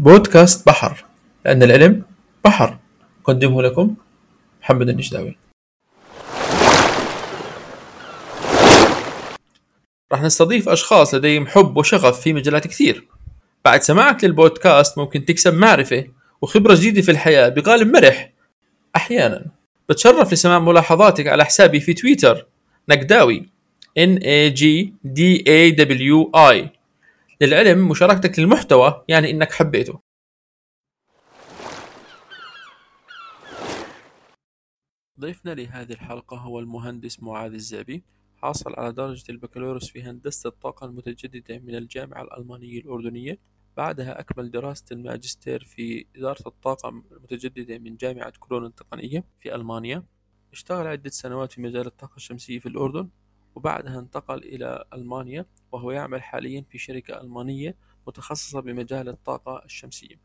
بودكاست بحر لأن العلم بحر. أقدمه لكم محمد النجداوي. راح نستضيف أشخاص لديهم حب وشغف في مجالات كثير. بعد سماعك للبودكاست ممكن تكسب معرفة وخبرة جديدة في الحياة بقالب مرح. أحيانا بتشرف لسماع ملاحظاتك على حسابي في تويتر نقداوي N A G D A W I. للعلم مشاركتك للمحتوى يعني إنك حبيته. ضيفنا لهذه الحلقة هو المهندس معاذ الزعبي حاصل على درجة البكالوريوس في هندسة الطاقة المتجددة من الجامعة الألمانية الأردنية. بعدها أكمل دراسة الماجستير في إدارة الطاقة المتجددة من جامعة كولون التقنية في ألمانيا. اشتغل عدة سنوات في مجال الطاقة الشمسية في الأردن. وبعدها انتقل إلى ألمانيا وهو يعمل حاليا في شركة ألمانية متخصصة بمجال الطاقة الشمسية.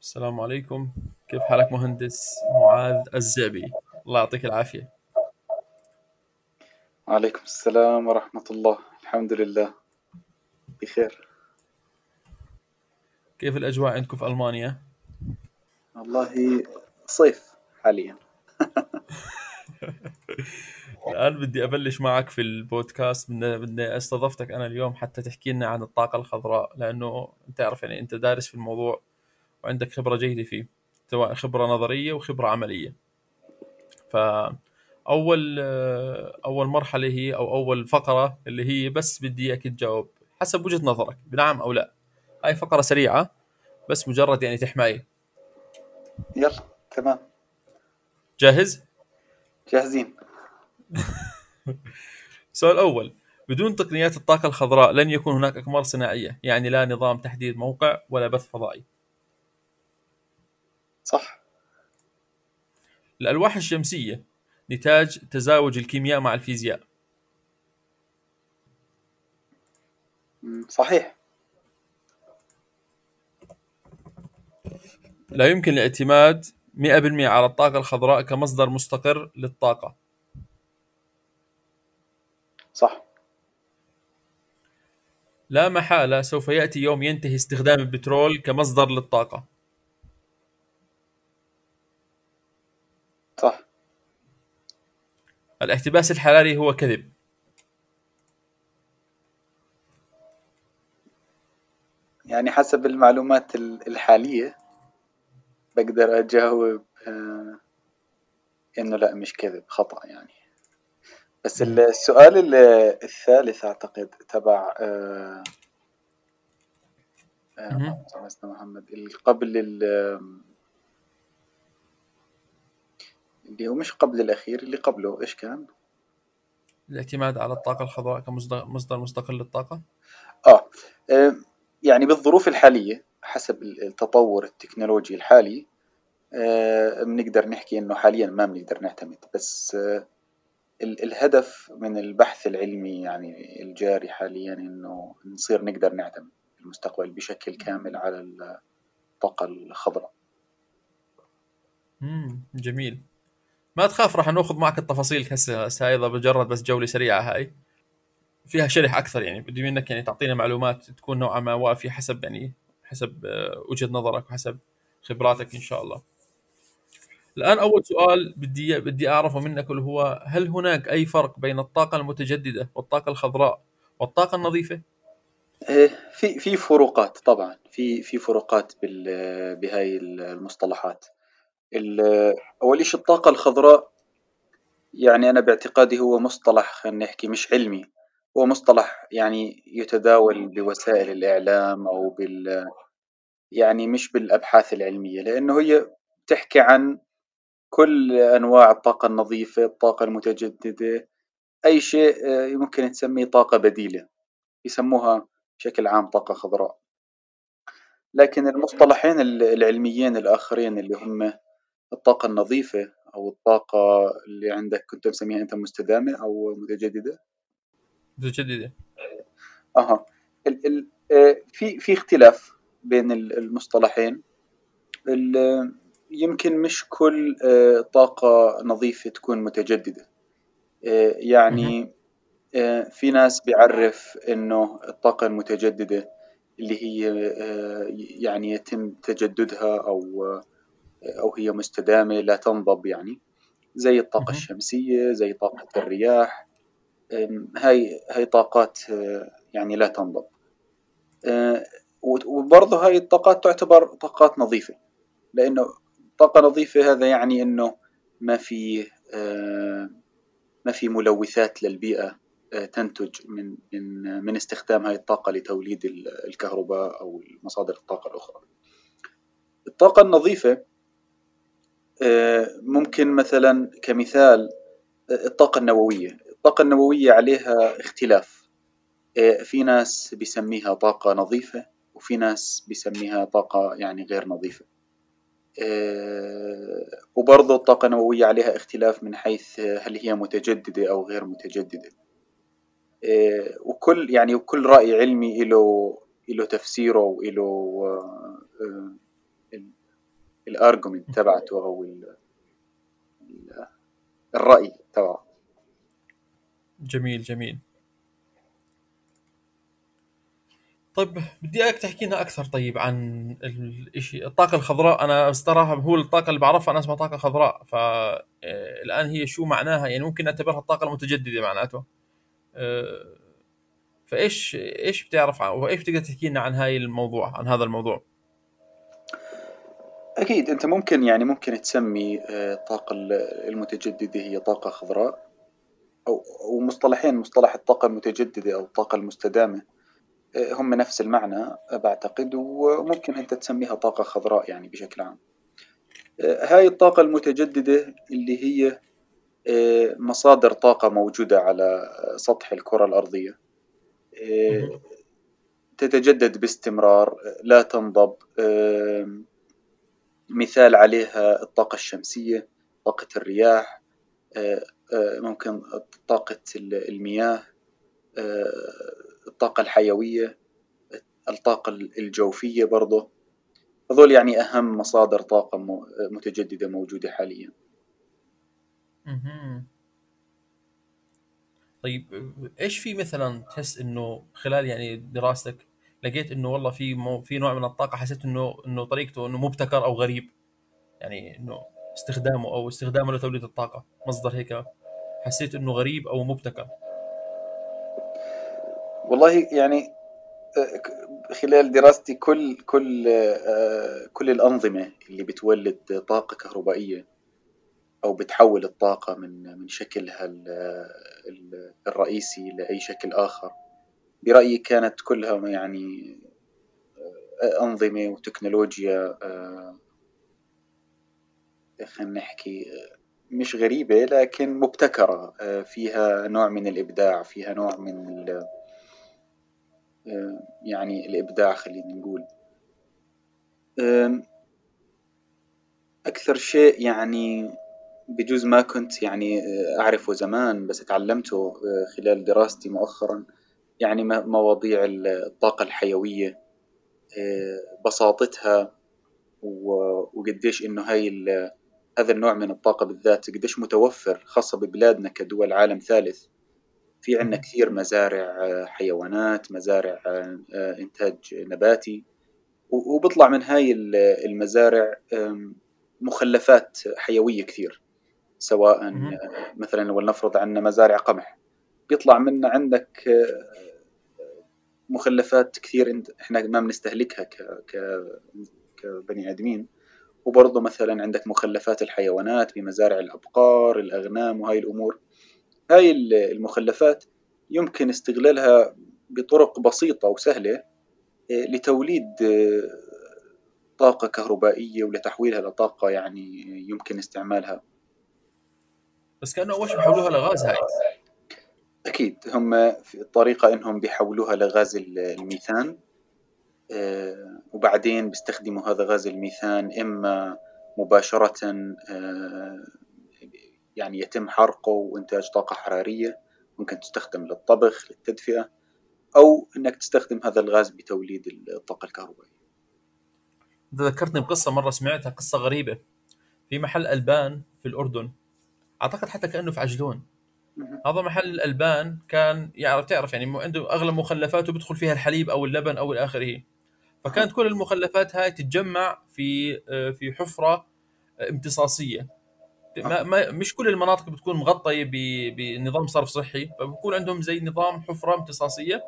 السلام عليكم. كيف حالك مهندس معاذ الزعبي الله يعطيك العافية. وعليكم السلام ورحمة الله. الحمد لله. بخير. كيف الأجواء عندكم في ألمانيا؟ والله صيف. حاليا. الآن بدي أبلش معك في البودكاست. بدي بدي استضفتك أنا اليوم حتى تحكي لنا عن الطاقة الخضراء أنت تعرف يعني أنت دارس في الموضوع وعندك خبرة جيدة فيه سواء خبرة نظرية وخبرة عملية. فأول أول مرحلة هي أو أول فقرة اللي هي بس بدي إياك تجاوب حسب وجهة نظرك بنعم أو لا. هاي فقرة سريعة بس مجرد يعني تحماية. يلا تمام. جاهز؟ جاهزين. السؤال الأول بدون تقنيات الطاقة الخضراء لن يكون هناك أقمار صناعية يعني لا نظام تحديد موقع ولا بث فضائي. صح. الألواح الشمسية نتاج تزاوج الكيمياء مع الفيزياء. صحيح. لا يمكن الاعتماد 100% على الطاقة الخضراء كمصدر مستقر للطاقة. صح. لا محالة سوف يأتي يوم ينتهي استخدام البترول كمصدر للطاقة. صح. الاحتباس الحراري هو كذب. يعني حسب المعلومات ال- الحالية بقدر أجاوب آه، إنه لا مش كذب خطأ يعني. بس ال- السؤال ال- الثالث أعتقد تبع آه، آه، محمد قبل ال- اللي هو مش قبل الأخير اللي قبله إيش كان؟ الاعتماد على الطاقة الخضراء كمصدر مصدر مستقل للطاقة؟ آه يعني بالظروف الحالية حسب التطور التكنولوجي الحالي بنقدر نحكي إنه حاليا ما بنقدر نعتمد بس آه، ال- الهدف من البحث العلمي يعني الجاري حاليا إنه نصير نقدر نعتمد في المستقبل بشكل كامل على الطاقة الخضراء. مم. جميل. ما تخاف راح نأخذ معك التفاصيل هسه هاي مجرد بس جولة سريعة هاي. فيها شرح أكثر يعني بدي منك يعني تعطينا معلومات تكون نوعا ما وافية حسب يعني حسب آه، وجهة نظرك وحسب خبراتك إن شاء الله. الآن أول سؤال بدي بدي أعرفه منك اللي هو هل هناك أي فرق بين الطاقة المتجددة والطاقة الخضراء والطاقة النظيفة؟ آه، في في فروقات طبعا. في في فروقات بهاي المصطلحات. ال- أول شيء الطاقة الخضراء يعني أنا باعتقادي هو مصطلح خلينا نحكي مش علمي. هو مصطلح يعني يتداول بوسائل الإعلام أو بال يعني مش بالأبحاث العلمية لأنه هي بتحكي عن كل أنواع الطاقة النظيفة الطاقة المتجددة أي شيء آه، يمكن تسميه طاقة بديلة. يسموها بشكل عام طاقة خضراء. لكن المصطلحين ال- العلميين الآخرين اللي هم الطاقة النظيفة أو الطاقة اللي عندك كنت مسميها أنت مستدامة أو متجددة. متجددة. أها. ال ال آه، في في اختلاف بين ال- المصطلحين. ال- يمكن مش كل آه، طاقة نظيفة تكون متجددة آه،. يعني آه، في ناس بيعرف إنه الطاقة المتجددة اللي هي آه، يعني يتم تجددها أو أو هي مستدامة لا تنضب يعني زي الطاقة. الشمسية زي طاقة الرياح هاي هاي طاقات يعني لا تنضب وبرضه هاي الطاقات تعتبر طاقات نظيفة لأنه طاقة نظيفة هذا يعني إنه ما في ما في ملوثات للبيئة تنتج من من من استخدام هاي الطاقة لتوليد الكهرباء أو مصادر الطاقة الأخرى. الطاقة النظيفة ممكن مثلا كمثال الطاقة النووية، الطاقة النووية عليها اختلاف في ناس بيسميها طاقة نظيفة وفي ناس بيسميها طاقة يعني غير نظيفة. وبرضه الطاقة النووية عليها اختلاف من حيث هل هي متجددة أو غير متجددة. وكل يعني وكل رأي علمي له له تفسيره وله الارجومنت تبعته أو الرأي تبعه. جميل جميل. طيب بدي إياك تحكي لنا أكثر طيب عن الشيء الطاقة الخضراء. أنا بصراحه هو الطاقة اللي بعرفها أنا اسمها طاقة خضراء فالان هي شو معناها؟ يعني ممكن نعتبرها الطاقة المتجددة معناته. آه، فإيش إيش بتعرف وإيش بتقدر تحكي لنا عن هاي الموضوع عن هذا الموضوع؟ أكيد أنت ممكن يعني ممكن تسمي آه، الطاقة المتجددة هي طاقة خضراء أو ومصطلحين مصطلح الطاقة المتجددة أو الطاقة المستدامة. هم نفس المعنى بعتقد وممكن أنت تسميها طاقة خضراء يعني بشكل عام. هاي الطاقة المتجددة اللي هي آه، مصادر طاقة موجودة على سطح الكرة الأرضية. آه، تتجدد باستمرار لا تنضب. مثال عليها الطاقة الشمسية طاقة الرياح آه، ممكن طاقة المياه. الطاقة الحيوية الطاقة الجوفية برضه هذول يعني أهم مصادر طاقة متجددة موجودة حاليا. طيب إيش في مثلا تحس إنه خلال يعني دراستك لقيت إنه والله في مو في نوع من الطاقة حسيت إنه إنه طريقته إنه مبتكر أو غريب؟ يعني إنه استخدامه أو استخدامه لتوليد الطاقة مصدر هيك حسيت إنه غريب أو مبتكر؟ والله يعني آه، خلال دراستي كل كل آه، كل الأنظمة اللي بتولد طاقة كهربائية أو بتحول الطاقة من من شكلها الرئيسي لأي شكل آخر برأيي كانت كلها يعني آه، أنظمة وتكنولوجيا خلينا نحكي مش غريبة لكن مبتكرة فيها نوع من الإبداع فيها نوع من يعني الإبداع خلينا نقول. أكثر شيء يعني بجوز ما كنت يعني أعرفه زمان بس تعلمته خلال دراستي مؤخرا يعني مواضيع الطاقة الحيوية بساطتها وقديش إنه هاي هذا النوع من الطاقة بالذات قديش متوفر خاصة ببلادنا كدول عالم ثالث. في عندنا كثير مزارع حيوانات مزارع إنتاج نباتي وبيطلع من هاي المزارع مخلفات حيوية كثير سواء مثلا ولنفرض عندنا مزارع قمح بيطلع منا عندك مخلفات كثير إحنا ما بنستهلكها كبني آدمين وبرضه مثلا عندك مخلفات الحيوانات بمزارع الأبقار الأغنام وهاي الأمور. هاي المخلفات يمكن استغلالها بطرق بسيطة وسهلة آه، لتوليد آه، طاقة كهربائية ولتحويلها لطاقة يعني يمكن استعمالها. بس كانوا أول شيء بيحولوها لغاز هاي. أكيد هم في الطريقة إنهم بيحولوها لغاز الميثان آه، وبعدين بيستخدموا هذا غاز الميثان إما مباشرة يعني يتم حرقه وإنتاج طاقة حرارية ممكن تستخدم للطبخ للتدفئة أو أنك تستخدم هذا الغاز بتوليد الطاقة الكهربائية. ذكرتني بقصة مرة سمعتها قصة غريبة. في محل ألبان في الأردن أعتقد حتى كأنه في عجلون. هذا محل الالبان كان يعرف تعرف يعني عنده اغلب مخلفاته بيدخل فيها الحليب أو اللبن أو إلى اخره فكانت كل المخلفات هاي تتجمع في آه، في حفرة امتصاصية. ما ما مش كل المناطق بتكون مغطية بنظام صرف صحي فبكون عندهم زي نظام حفرة امتصاصية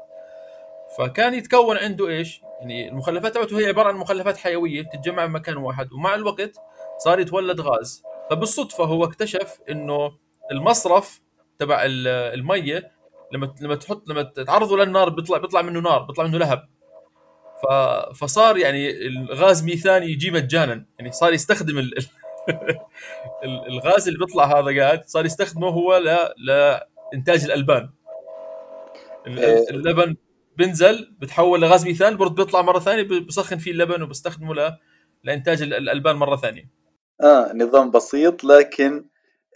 فكان يتكون عنده إيش؟ يعني المخلفات تبعته هي عبارة عن مخلفات حيوية تتجمع بمكان واحد ومع الوقت صار يتولد غاز فبالصدفة هو اكتشف إنه المصرف تبع المية لما لما تحط لما تعرضه للنار بيطلع بيطلع منه نار بيطلع منه لهب. فصار يعني الغاز ميثاني يجي مجانا يعني صار يستخدم ال... الغاز اللي بيطلع هذا قاعد صار يستخدمه هو ل... لإنتاج الألبان. إيه. اللبن بنزل بتحول لغاز ميثان برضه بيطلع مرة ثانية بسخن فيه اللبن وبستخدمه ل... لإنتاج الألبان مرة ثانية. آه نظام بسيط لكن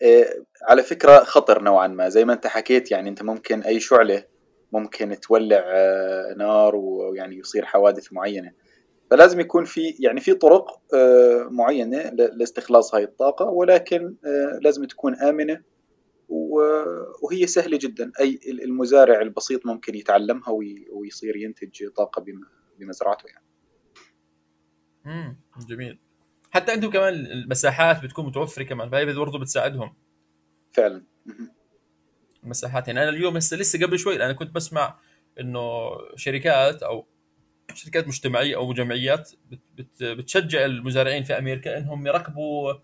آه على فكرة خطر نوعا ما. زي ما أنت حكيت يعني أنت ممكن أي شعلة ممكن تولع آه نار ويعني يصير حوادث معينة. فلازم يكون في يعني في طرق آه معينة لاستخلاص هاي الطاقة ولكن آه، لازم تكون آمنة وهي سهلة جدا أي المزارع البسيط ممكن يتعلمها ويصير ينتج طاقة بمزرعته يعني. امم جميل. حتى عندهم كمان المساحات بتكون متوفرة كمان فهي برضه بتساعدهم. فعلا. المساحات يعني أنا اليوم هسه لسه قبل شوي أنا كنت بسمع إنه شركات أو شركات مجتمعية أو جمعيات بت بت بتشجع المزارعين في أمريكا إنهم يركبوا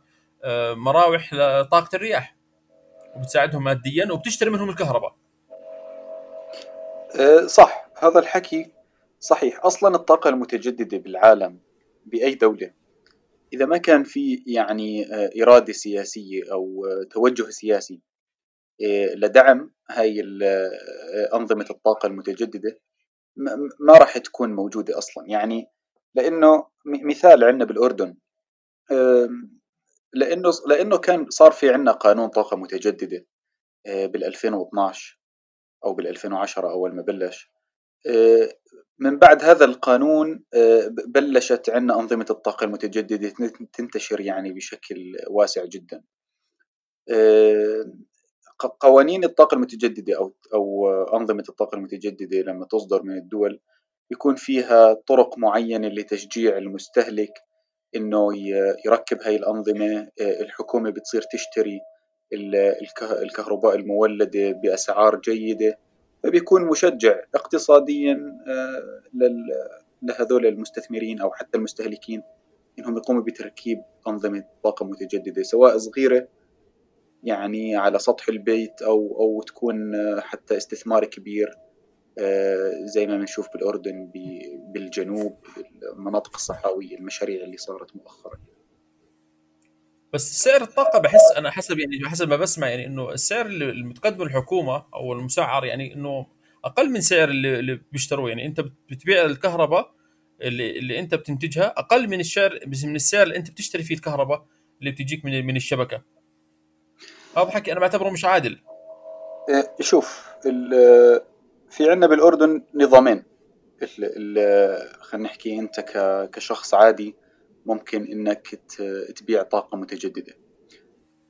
آه، مراوح لطاقة الرياح. وبتساعدهم ماديا وبتشتري منهم الكهرباء أه، صح هذا الحكي صحيح أصلا الطاقة المتجددة بالعالم بأي دولة إذا ما كان في يعني أه، إرادة سياسية أو توجه سياسي لدعم هاي أنظمة الطاقة المتجددة ما راح تكون موجودة أصلا. يعني لأنه مثال عندنا بالأردن لأنه لأنه كان صار في عندنا قانون طاقة متجددة آه، بال 2012 أو بال 2010 أول ما بلش. آه، من بعد هذا القانون آه، بلشت عندنا أنظمة الطاقة المتجددة تنتشر يعني بشكل واسع جدا. قوانين الطاقة المتجددة أو أو أنظمة الطاقة المتجددة لما تصدر من الدول يكون فيها طرق معينة لتشجيع المستهلك إنه يركب هاي الأنظمة. آه، الحكومة بتصير تشتري الكهرباء المولدة بأسعار جيدة فبيكون مشجع اقتصاديا آه، لهذول المستثمرين أو حتى المستهلكين إنهم يقوموا بتركيب أنظمة طاقة متجددة سواء صغيرة يعني على سطح البيت أو أو تكون آه، حتى استثمار كبير آه، زي ما بنشوف بالأردن بالجنوب المناطق الصحراوية المشاريع اللي صارت مؤخرا. بس سعر الطاقة بحس أنا حسب يعني حسب ما بسمع يعني إنه السعر اللي المتقدمه الحكومة أو المسعر يعني إنه أقل من سعر اللي, اللي بيشتروه. يعني أنت بتبيع الكهرباء اللي, اللي أنت بتنتجها أقل من السعر من السعر اللي أنت بتشتري فيه الكهرباء اللي بتجيك من من الشبكة. حكي أنا بعتبره مش عادل. إيه، شوف في عندنا بالأردن نظامين. خلينا نحكي أنت كشخص عادي ممكن إنك تبيع طاقة متجددة.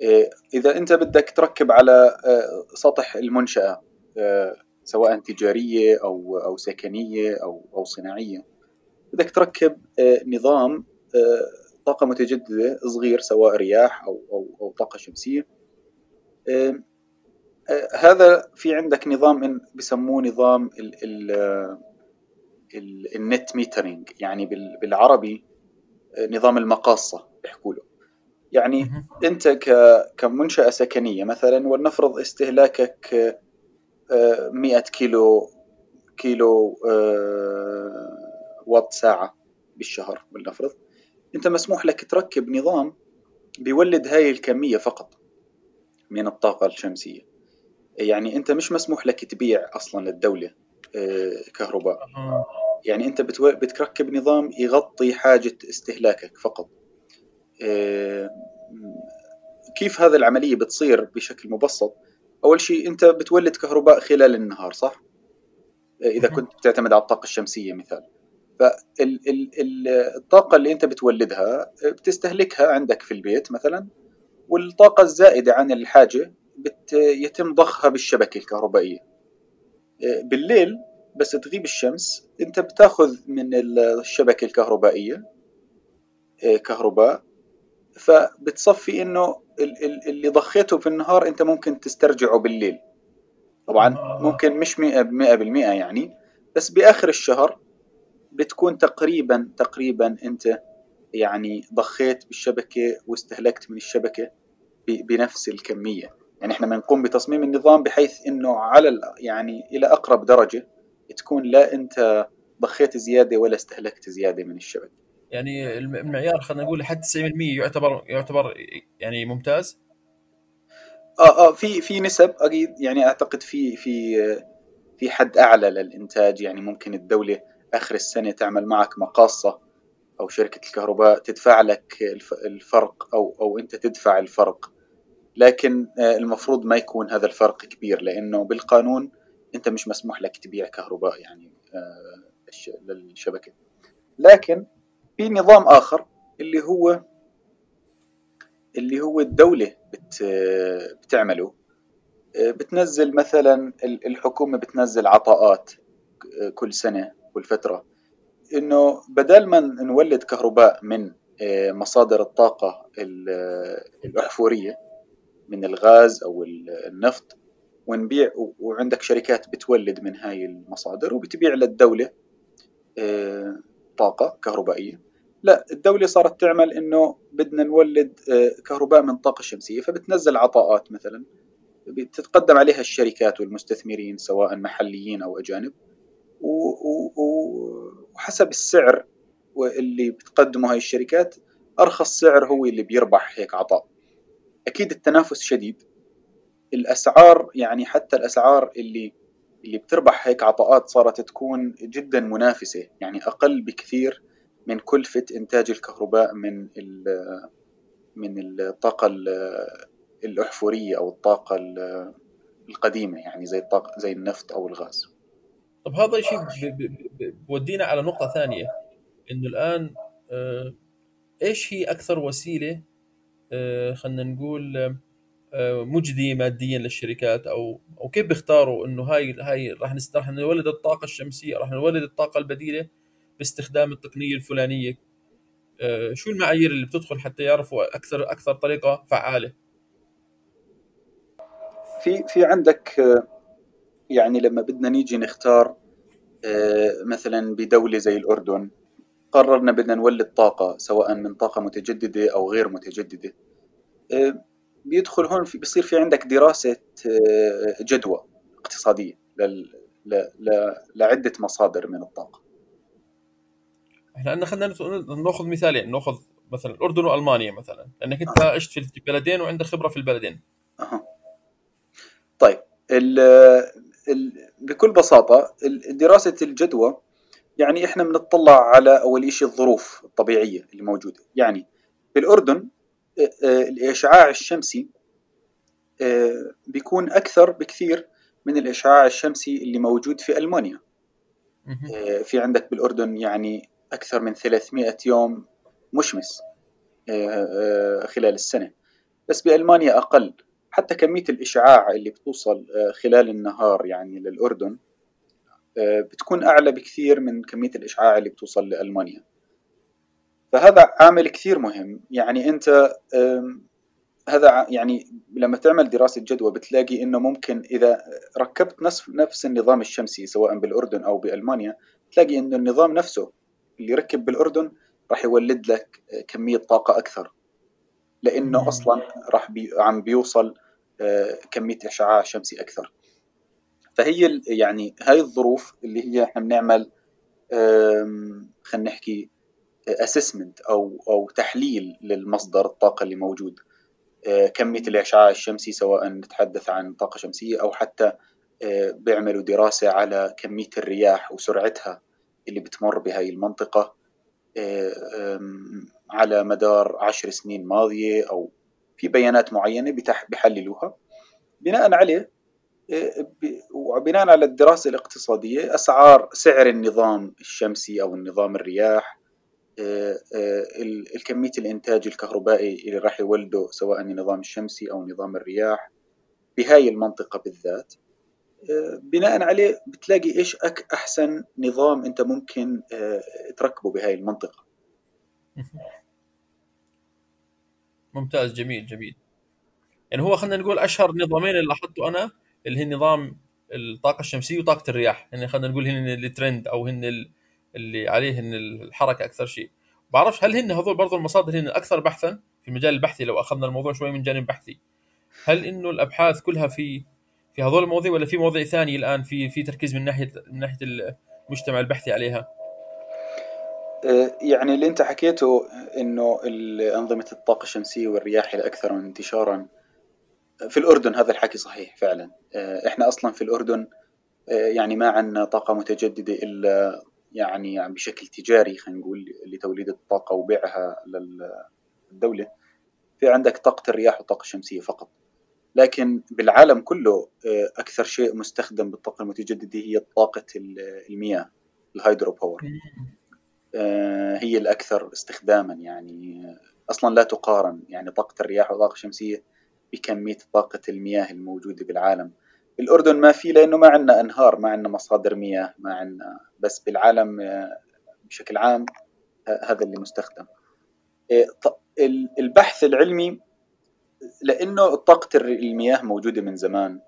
إيه، إذا أنت بدك تركب على آه، سطح المنشأة آه، سواء تجارية أو أو سكنية أو أو صناعية بدك تركب نظام طاقة متجددة صغير سواء رياح أو أو أو طاقة شمسية. هذا في عندك نظام بسموه نظام ال ال ال ال net metering يعني بالعربي نظام المقاصة بيحكوا له يعني أنت كمنشأة سكنية مثلا ولنفرض استهلاكك 100 كيلو كيلو وات ساعة بالشهر ولنفرض. أنت مسموح لك تركب نظام بيولد هاي الكمية فقط. من الطاقة الشمسية. يعني أنت مش مسموح لك تبيع أصلا للدوله آه، كهرباء. يعني أنت بتركب نظام يغطي حاجة استهلاكك فقط. آه، كيف هذا العملية بتصير بشكل مبسط؟ أول شيء أنت بتولد كهرباء خلال النهار صح؟ آه، إذا كنت بتعتمد على الطاقة الشمسية مثال. فالطاقه اللي أنت بتولدها بتستهلكها عندك في البيت مثلا. والطاقة الزائدة عن الحاجة بت يتم ضخها بالشبكة الكهربائية. بالليل بس تغيب الشمس انت بتاخذ من الشبكة الكهربائية كهرباء فبتصفي انه اللي ضخيته في النهار انت ممكن تسترجعه بالليل. طبعا ممكن مش مئة بمئة بالمئة يعني بس بآخر الشهر بتكون تقريبا تقريبا انت يعني ضخيت بالشبكة واستهلكت من الشبكة. بنفس الكمية. يعني إحنا بنقوم بتصميم النظام بحيث إنه على يعني إلى أقرب درجة تكون لا أنت ضخيت زيادة ولا استهلكت زيادة من الشبكة يعني المعيار خلينا نقول لحد 90% يعتبر يعتبر يعني ممتاز؟ آه آه في في نسب أكيد. يعني أعتقد في في في حد أعلى للإنتاج. يعني ممكن الدولة آخر السنة تعمل معك مقاصة أو شركة الكهرباء تدفع لك الفرق أو أو أنت تدفع الفرق. لكن آه، المفروض ما يكون هذا الفرق كبير لأنه بالقانون أنت مش مسموح لك تبيع كهرباء يعني آه، للشبكة. لكن في نظام آخر اللي هو اللي هو الدولة بت بتعمله. آه، بتنزل مثلا الحكومة بتنزل عطاءات كل سنة كل فترة. إنه بدل ما نولد كهرباء من آه، مصادر الطاقة الأحفورية من الغاز أو النفط ونبيع وعندك شركات بتولد من هاي المصادر وبتبيع للدولة طاقة كهربائية. لا الدولة صارت تعمل إنه بدنا نولد آه، كهرباء من طاقة شمسية فبتنزل عطاءات مثلا. بتتقدم عليها الشركات والمستثمرين سواء محليين أو أجانب. وحسب السعر اللي بتقدمه هاي الشركات أرخص سعر هو اللي بيربح هيك عطاء أكيد التنافس شديد الأسعار يعني حتى الأسعار اللي اللي بتربح هيك عطاءات صارت تكون جدا منافسة يعني أقل بكثير من كلفة إنتاج الكهرباء من من الطاقة الأحفورية أو الطاقة القديمة يعني زي الطاقة زي النفط أو الغاز. طب هذا الشيء بودينا على نقطة ثانية إنه الآن آه، إيش هي أكثر وسيلة آه، خلينا نقول آه، مجدي ماديا للشركات؟ أو أو كيف بيختاروا إنه هاي هاي راح راح نولد الطاقة الشمسية راح نولد الطاقة البديلة باستخدام التقنية الفلانية؟ آه، شو المعايير اللي بتدخل حتى يعرفوا أكثر أكثر طريقة فعالة؟ في في عندك آه، يعني لما بدنا نيجي نختار مثلا بدولة زي الأردن قررنا بدنا نولد طاقة سواء من طاقة متجددة أو غير متجددة. بيدخل هون في بيصير في عندك دراسة آه، جدوى اقتصادية لعدة مصادر من الطاقة. إحنا عندنا خلينا ناخذ مثالين ناخذ مثلا الأردن وألمانيا مثلا لأنك أنت عشت في البلدين وعندك خبرة في البلدين. أه. طيب بكل بساطة دراسة الجدوى يعني إحنا بنطلع على أول شيء الظروف الطبيعية اللي موجودة. يعني في الاردن آه، آه، الإشعاع الشمسي آه، بيكون أكثر بكثير من الإشعاع الشمسي اللي موجود في ألمانيا. في عندك بالأردن يعني أكثر من 300 يوم مشمس خلال السنة. بس بألمانيا أقل. حتى كمية الإشعاع اللي بتوصل خلال النهار يعني للأردن بتكون أعلى بكثير من كمية الإشعاع اللي بتوصل لألمانيا. فهذا عامل كثير مهم. يعني أنت هذا يعني لما تعمل دراسة جدوى بتلاقي إنه ممكن إذا ركبت نفس نفس النظام الشمسي سواء بالأردن أو بألمانيا تلاقي إنه النظام نفسه اللي ركب بالأردن راح يولد لك كمية طاقة أكثر. لأنه أصلا راح بي عم بيوصل آه، كمية إشعاع شمسي أكثر. فهي يعني هاي الظروف اللي هي إحنا بنعمل خلينا نحكي اسسمنت أو أو تحليل للمصدر الطاقة اللي موجود. آه، كمية الإشعاع الشمسي سواء نتحدث عن طاقة شمسية أو حتى آه، بيعملوا دراسة على كمية الرياح وسرعتها اللي بتمر بهاي المنطقة. على مدار عشر سنين ماضية أو في بيانات معينة بيحللوها بناء عليه وبناء على الدراسة الاقتصادية أسعار سعر النظام الشمسي أو النظام الرياح آه، آه، الكمية الإنتاج الكهربائي اللي راح يولده سواء النظام الشمسي أو نظام الرياح بهاي المنطقة بالذات. آه، بناء عليه بتلاقي إيش أك أحسن نظام أنت ممكن آه، تركبه بهاي المنطقة. ممتاز جميل جميل. يعني هو خلينا نقول أشهر نظامين اللي لاحظته أنا اللي هي نظام الطاقة الشمسية وطاقة الرياح. يعني خلينا نقول هن الترند أو هن اللي عليه هن الحركة أكثر شيء. بعرفش هل هن هذول برضو المصادر هن الأكثر بحثا؟ في المجال البحثي لو أخذنا الموضوع شوي من جانب بحثي. هل إنه الأبحاث كلها في في هذول المواضيع ولا في مواضيع ثانية الآن في في تركيز من ناحيه من ناحية المجتمع البحثي عليها؟ آه، يعني اللي انت حكيته انه انظمه الطاقة الشمسية والرياح الاكثر انتشارا في الأردن هذا الحكي صحيح فعلا. آه، إحنا أصلا في الأردن آه، يعني ما عندنا طاقة متجددة إلا يعني بشكل تجاري خلينا نقول لتوليد الطاقة وبيعها للدولة. في عندك طاقة الرياح والطاقة الشمسية فقط. لكن بالعالم كله أكثر شيء مستخدم بالطاقة المتجددة هي طاقة المياه ال hydropower هي الأكثر استخداما يعني أصلا لا تقارن يعني طاقة الرياح والطاقة الشمسية بكمية طاقة المياه الموجودة بالعالم. الأردن ما في لأنه ما عندنا أنهار ما عندنا مصادر مياه ما عندنا بس بالعالم آه، بشكل عام هذا اللي مستخدم. آه، البحث العلمي لأنه طاقة المياه موجودة من زمان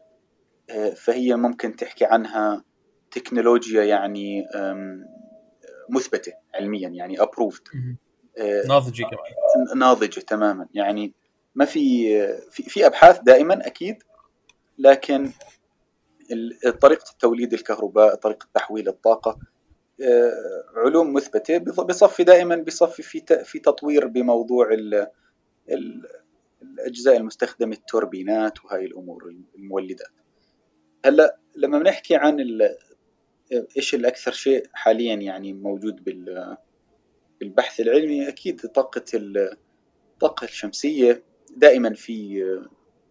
فهي ممكن تحكي عنها تكنولوجيا يعني مثبتة علميا يعني ابروفد آه، ناضجة كمان. ناضجة تماما. يعني ما في في, في أبحاث دائما أكيد لكن طريقة توليد الكهرباء طريقة تحويل الطاقة آه، علوم مثبتة بصفي دائما بصفي في في تطوير بموضوع ال الأجزاء المستخدمة التوربينات وهاي الأمور المولدات. هلأ لما بنحكي عن إيش الأكثر شيء حاليا يعني موجود بالبحث العلمي؟ أكيد طاقة الطاقة الشمسية دائما في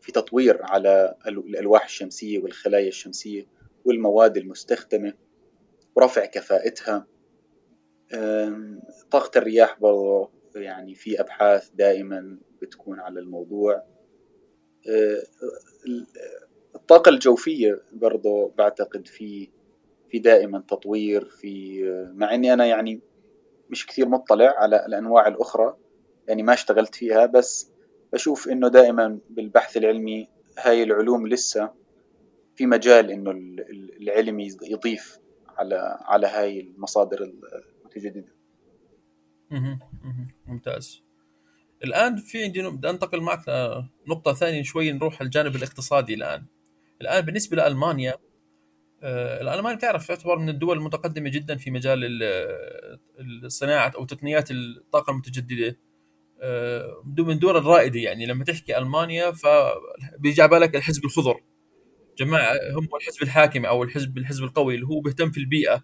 في تطوير على الألواح الشمسية والخلايا الشمسية والمواد المستخدمة ورفع كفاءتها. طاقة الرياح برضو يعني في أبحاث دائما بتكون على الموضوع. الطاقة الجوفية برضو بعتقد في في دائما تطوير في مع إني أنا يعني مش كثير مطلع على الأنواع الأخرى يعني ما اشتغلت فيها بس بشوف إنه دائما بالبحث العلمي هاي العلوم لسه في مجال إنه العلم يضيف على على هاي المصادر المتجددة. ممتاز. الآن في عندي بدي أنتقل معك لنقطة ثانية شوي نروح الجانب الاقتصادي الآن. الآن بالنسبة لألمانيا الالمان تعرف تعتبر من الدول المتقدمة جدا في مجال الصناعة أو تقنيات الطاقة المتجددة. آه، من الدول الرائدة يعني. لما تحكي ألمانيا فبيجي على بالك الحزب الخضر. جماعة هم الحزب الحاكم أو الحزب الحزب القوي اللي هو بيهتم في البيئة.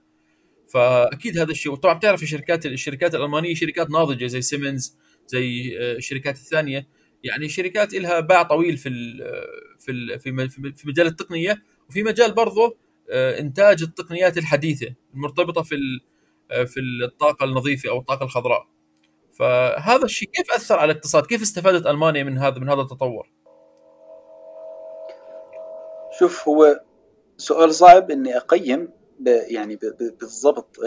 فأكيد هذا الشيء. وطبعا بتعرف الشركات الشركات الألمانية شركات ناضجة زي سيمنز زي آه، الشركات الثانية. يعني شركات لها باع طويل في في في مجال التقنية. وفي مجال برضه آه، إنتاج التقنيات الحديثة المرتبطة في آه، في الطاقة النظيفة أو الطاقة الخضراء. فهذا الشيء كيف أثر على الاقتصاد؟ كيف استفادت ألمانيا من هذا من هذا التطور؟ شوف هو سؤال صعب إني أقيم يعني بالضبط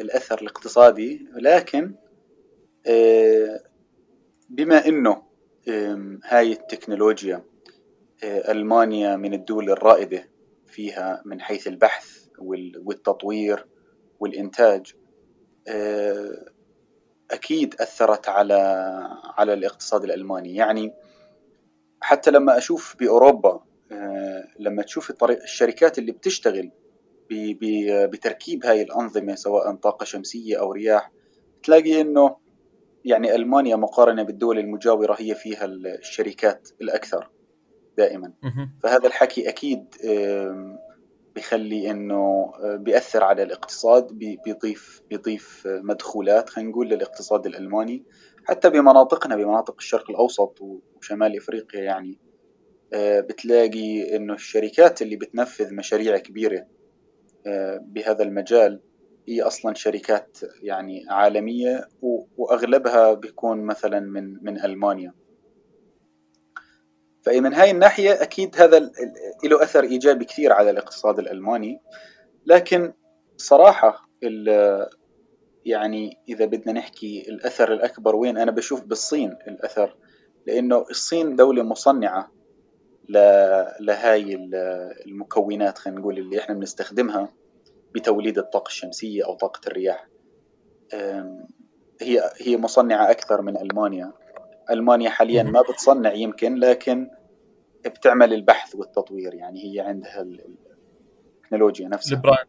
الأثر الاقتصادي لكن آه، بما إنه هاي التكنولوجيا ألمانيا من الدول الرائدة فيها من حيث البحث والتطوير والإنتاج. آه، أكيد أثرت على على الاقتصاد الألماني. يعني حتى لما أشوف بأوروبا آه، لما تشوف الشركات اللي بتشتغل بتركيب هاي الأنظمة سواء طاقة شمسية أو رياح تلاقي إنه يعني ألمانيا مقارنة بالدول المجاورة هي فيها الشركات الأكثر. دائما. فهذا الحكي أكيد بيخلي إنه آه، بيأثر على الاقتصاد بيضيف بيضيف مدخولات خلينا نقول للاقتصاد الألماني حتى بمناطقنا بمناطق الشرق الأوسط وشمال إفريقيا يعني. آه، بتلاقي إنه الشركات اللي بتنفذ مشاريع كبيرة آه، بهذا المجال هي أصلا شركات يعني عالمية وأغلبها بيكون مثلا من من ألمانيا. فمن هاي الناحية أكيد هذا له أثر إيجابي كثير على الاقتصاد الألماني. لكن صراحة يعني إذا بدنا نحكي الأثر الأكبر وين أنا بشوف بالصين الأثر. لأنه الصين دولة مصنعة لهاي المكونات خلينا نقول اللي إحنا بنستخدمها بتوليد الطاقة الشمسية أو طاقة الرياح. هي هي مصنعة أكثر من ألمانيا. ألمانيا حاليا ما بتصنع يمكن لكن بتعمل البحث والتطوير يعني هي عندها التكنولوجيا نفسها. البراند.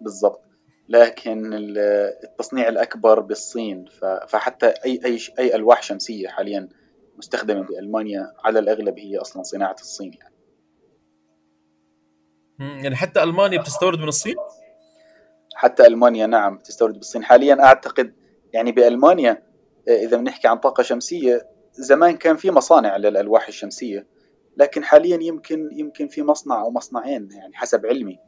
بالضبط. لكن التصنيع الأكبر بالصين فحتى أي أي أي ألواح شمسية حاليا مستخدمة بألمانيا على الأغلب هي أصلا صناعة الصين يعني. يعني حتى ألمانيا بتستورد من الصين؟ حتى ألمانيا نعم بتستورد بالصين. حاليا أعتقد يعني بألمانيا إذا بنحكي عن طاقة شمسية زمان كان في مصانع للألواح الشمسية. لكن حاليا يمكن يمكن في مصنع أو مصنعين يعني حسب علمي.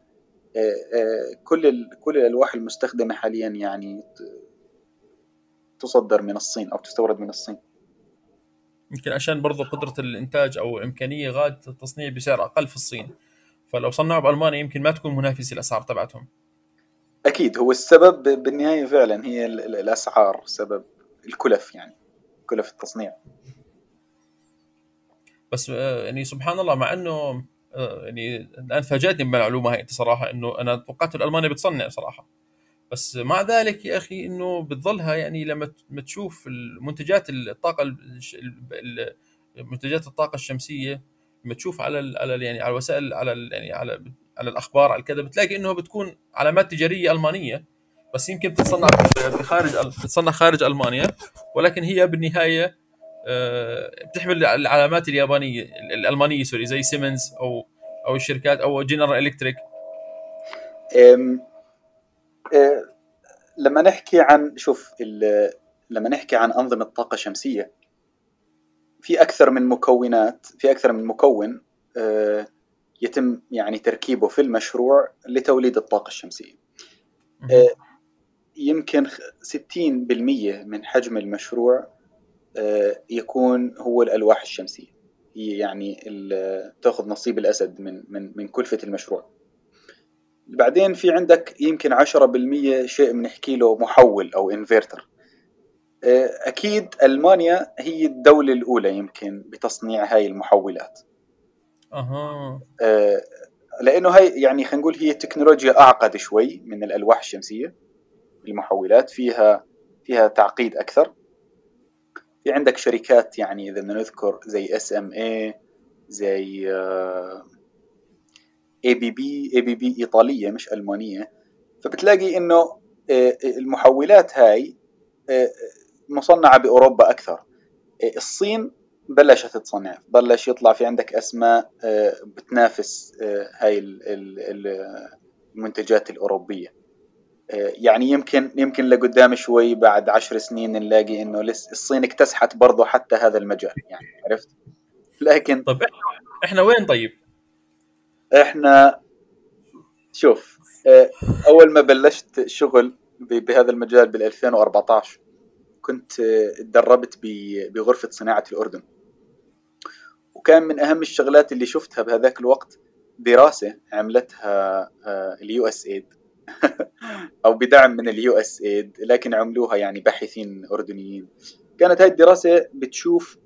كل كل الألواح المستخدمة حاليا يعني تصدر من الصين أو تستورد من الصين. يمكن عشان برضو قدرة الإنتاج أو إمكانية غاد التصنيع بسعر أقل في الصين. فلو صنعوا بألمانيا يمكن ما تكون منافسة الأسعار تبعتهم. أكيد هو السبب بالنهاية فعلا هي الأسعار سبب الكلف يعني كلف التصنيع. بس آه، يعني سبحان الله مع إنه آه، يعني الآن فاجأتني بالمعلومة هاي صراحة إنه أنا توقعت الالمانيا بتصنع صراحة. بس مع ذلك يا أخي إنه بتظلها يعني لما تشوف المنتجات الطاقة منتجات الطاقة الشمسية لما تشوف على على يعني على الوسائل على يعني على على الأخبار على كذا بتلاقي إنه بتكون علامات تجارية ألمانية بس يمكن بتتصنع بخارج بتتصنع خارج ألمانيا ولكن هي بالنهاية بتحمل العلامات اليابانية الألمانية sorry زي سيمنز أو أو الشركات أو General Electric لما نحكي عن شوف لما نحكي عن أنظمة طاقة شمسية في أكثر من مكونات في أكثر من مكون آه، يتم يعني تركيبه في المشروع لتوليد الطاقة الشمسية. آه، يمكن 60% من حجم المشروع آه، يكون هو الألواح الشمسية. هي يعني تأخذ نصيب الأسد من من من كلفة المشروع. بعدين في عندك يمكن 10% شيء بنحكي له محول أو انفرتر آه، أكيد ألمانيا هي الدولة الأولى يمكن بتصنيع هاي المحولات. أها. آه، لأنه هاي يعني خلينا نقول هي تكنولوجيا أعقد شوي من الألواح الشمسية. المحولات فيها فيها تعقيد أكثر. في عندك شركات يعني إذا بدنا نذكر زي SMA زي اي بي بي اي بي بي إيطالية مش ألمانية. فبتلاقي إنه آه، المحولات هاي آه، مصنعة بأوروبا أكثر. آه، الصين بلشت تصنع. بلش يطلع في عندك أسماء بتنافس هاي المنتجات الأوروبية. يعني يمكن يمكن لقدام شوي بعد عشر سنين نلاقي إنه لسه الصين اكتسحت برضه حتى هذا المجال يعني عرفت؟ لكن طيب إحنا وين طيب؟ إحنا شوف آه، أول ما بلشت شغل بهذا المجال بال 2014 كنت آه، تدربت بغرفة صناعة الأردن. وكان من أهم الشغلات اللي شفتها بهذاك الوقت دراسة عملتها ال USAID أو بدعم من ال USAID لكن عملوها يعني باحثين أردنيين. كانت هاي الدراسة بتشوف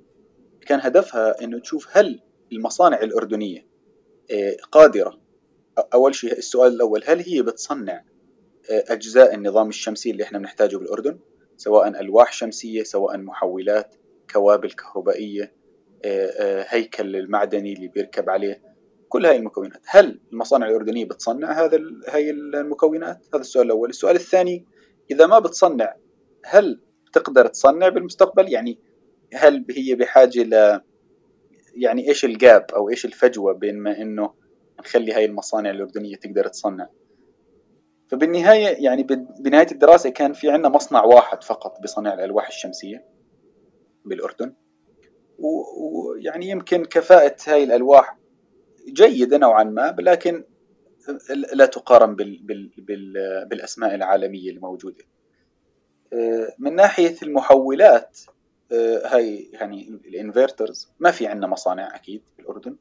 كان هدفها إنه تشوف هل المصانع الأردنية آه، قادرة. أول شيء السؤال الأول هل هي بتصنع آه، أجزاء النظام الشمسي اللي إحنا بنحتاجه بالأردن؟ سواء ألواح شمسية سواء محولات كوابل كهربائية آه، هيكل المعدني اللي بيركب عليه. كل هاي المكونات. هل المصانع الأردنية بتصنع هذا هاي المكونات؟ هذا السؤال الأول. السؤال الثاني إذا ما بتصنع هل تقدر تصنع بالمستقبل؟ يعني هل هي بحاجة ل يعني إيش ال gap أو إيش الفجوة بين ما إنه نخلي هاي المصانع الأردنية تقدر تصنع؟ فبالنهاية يعني بنهاية الدراسة كان في عندنا مصنع واحد فقط بصنع الألواح الشمسية بالأردن. ويعني يمكن كفاءة هاي الألواح جيدة نوعا ما لكن لا تقارن بال بال بال بالأسماء العالمية الموجودة. من ناحية المحولات هاي يعني الإنفرترز ما في عندنا مصانع أكيد في الاردن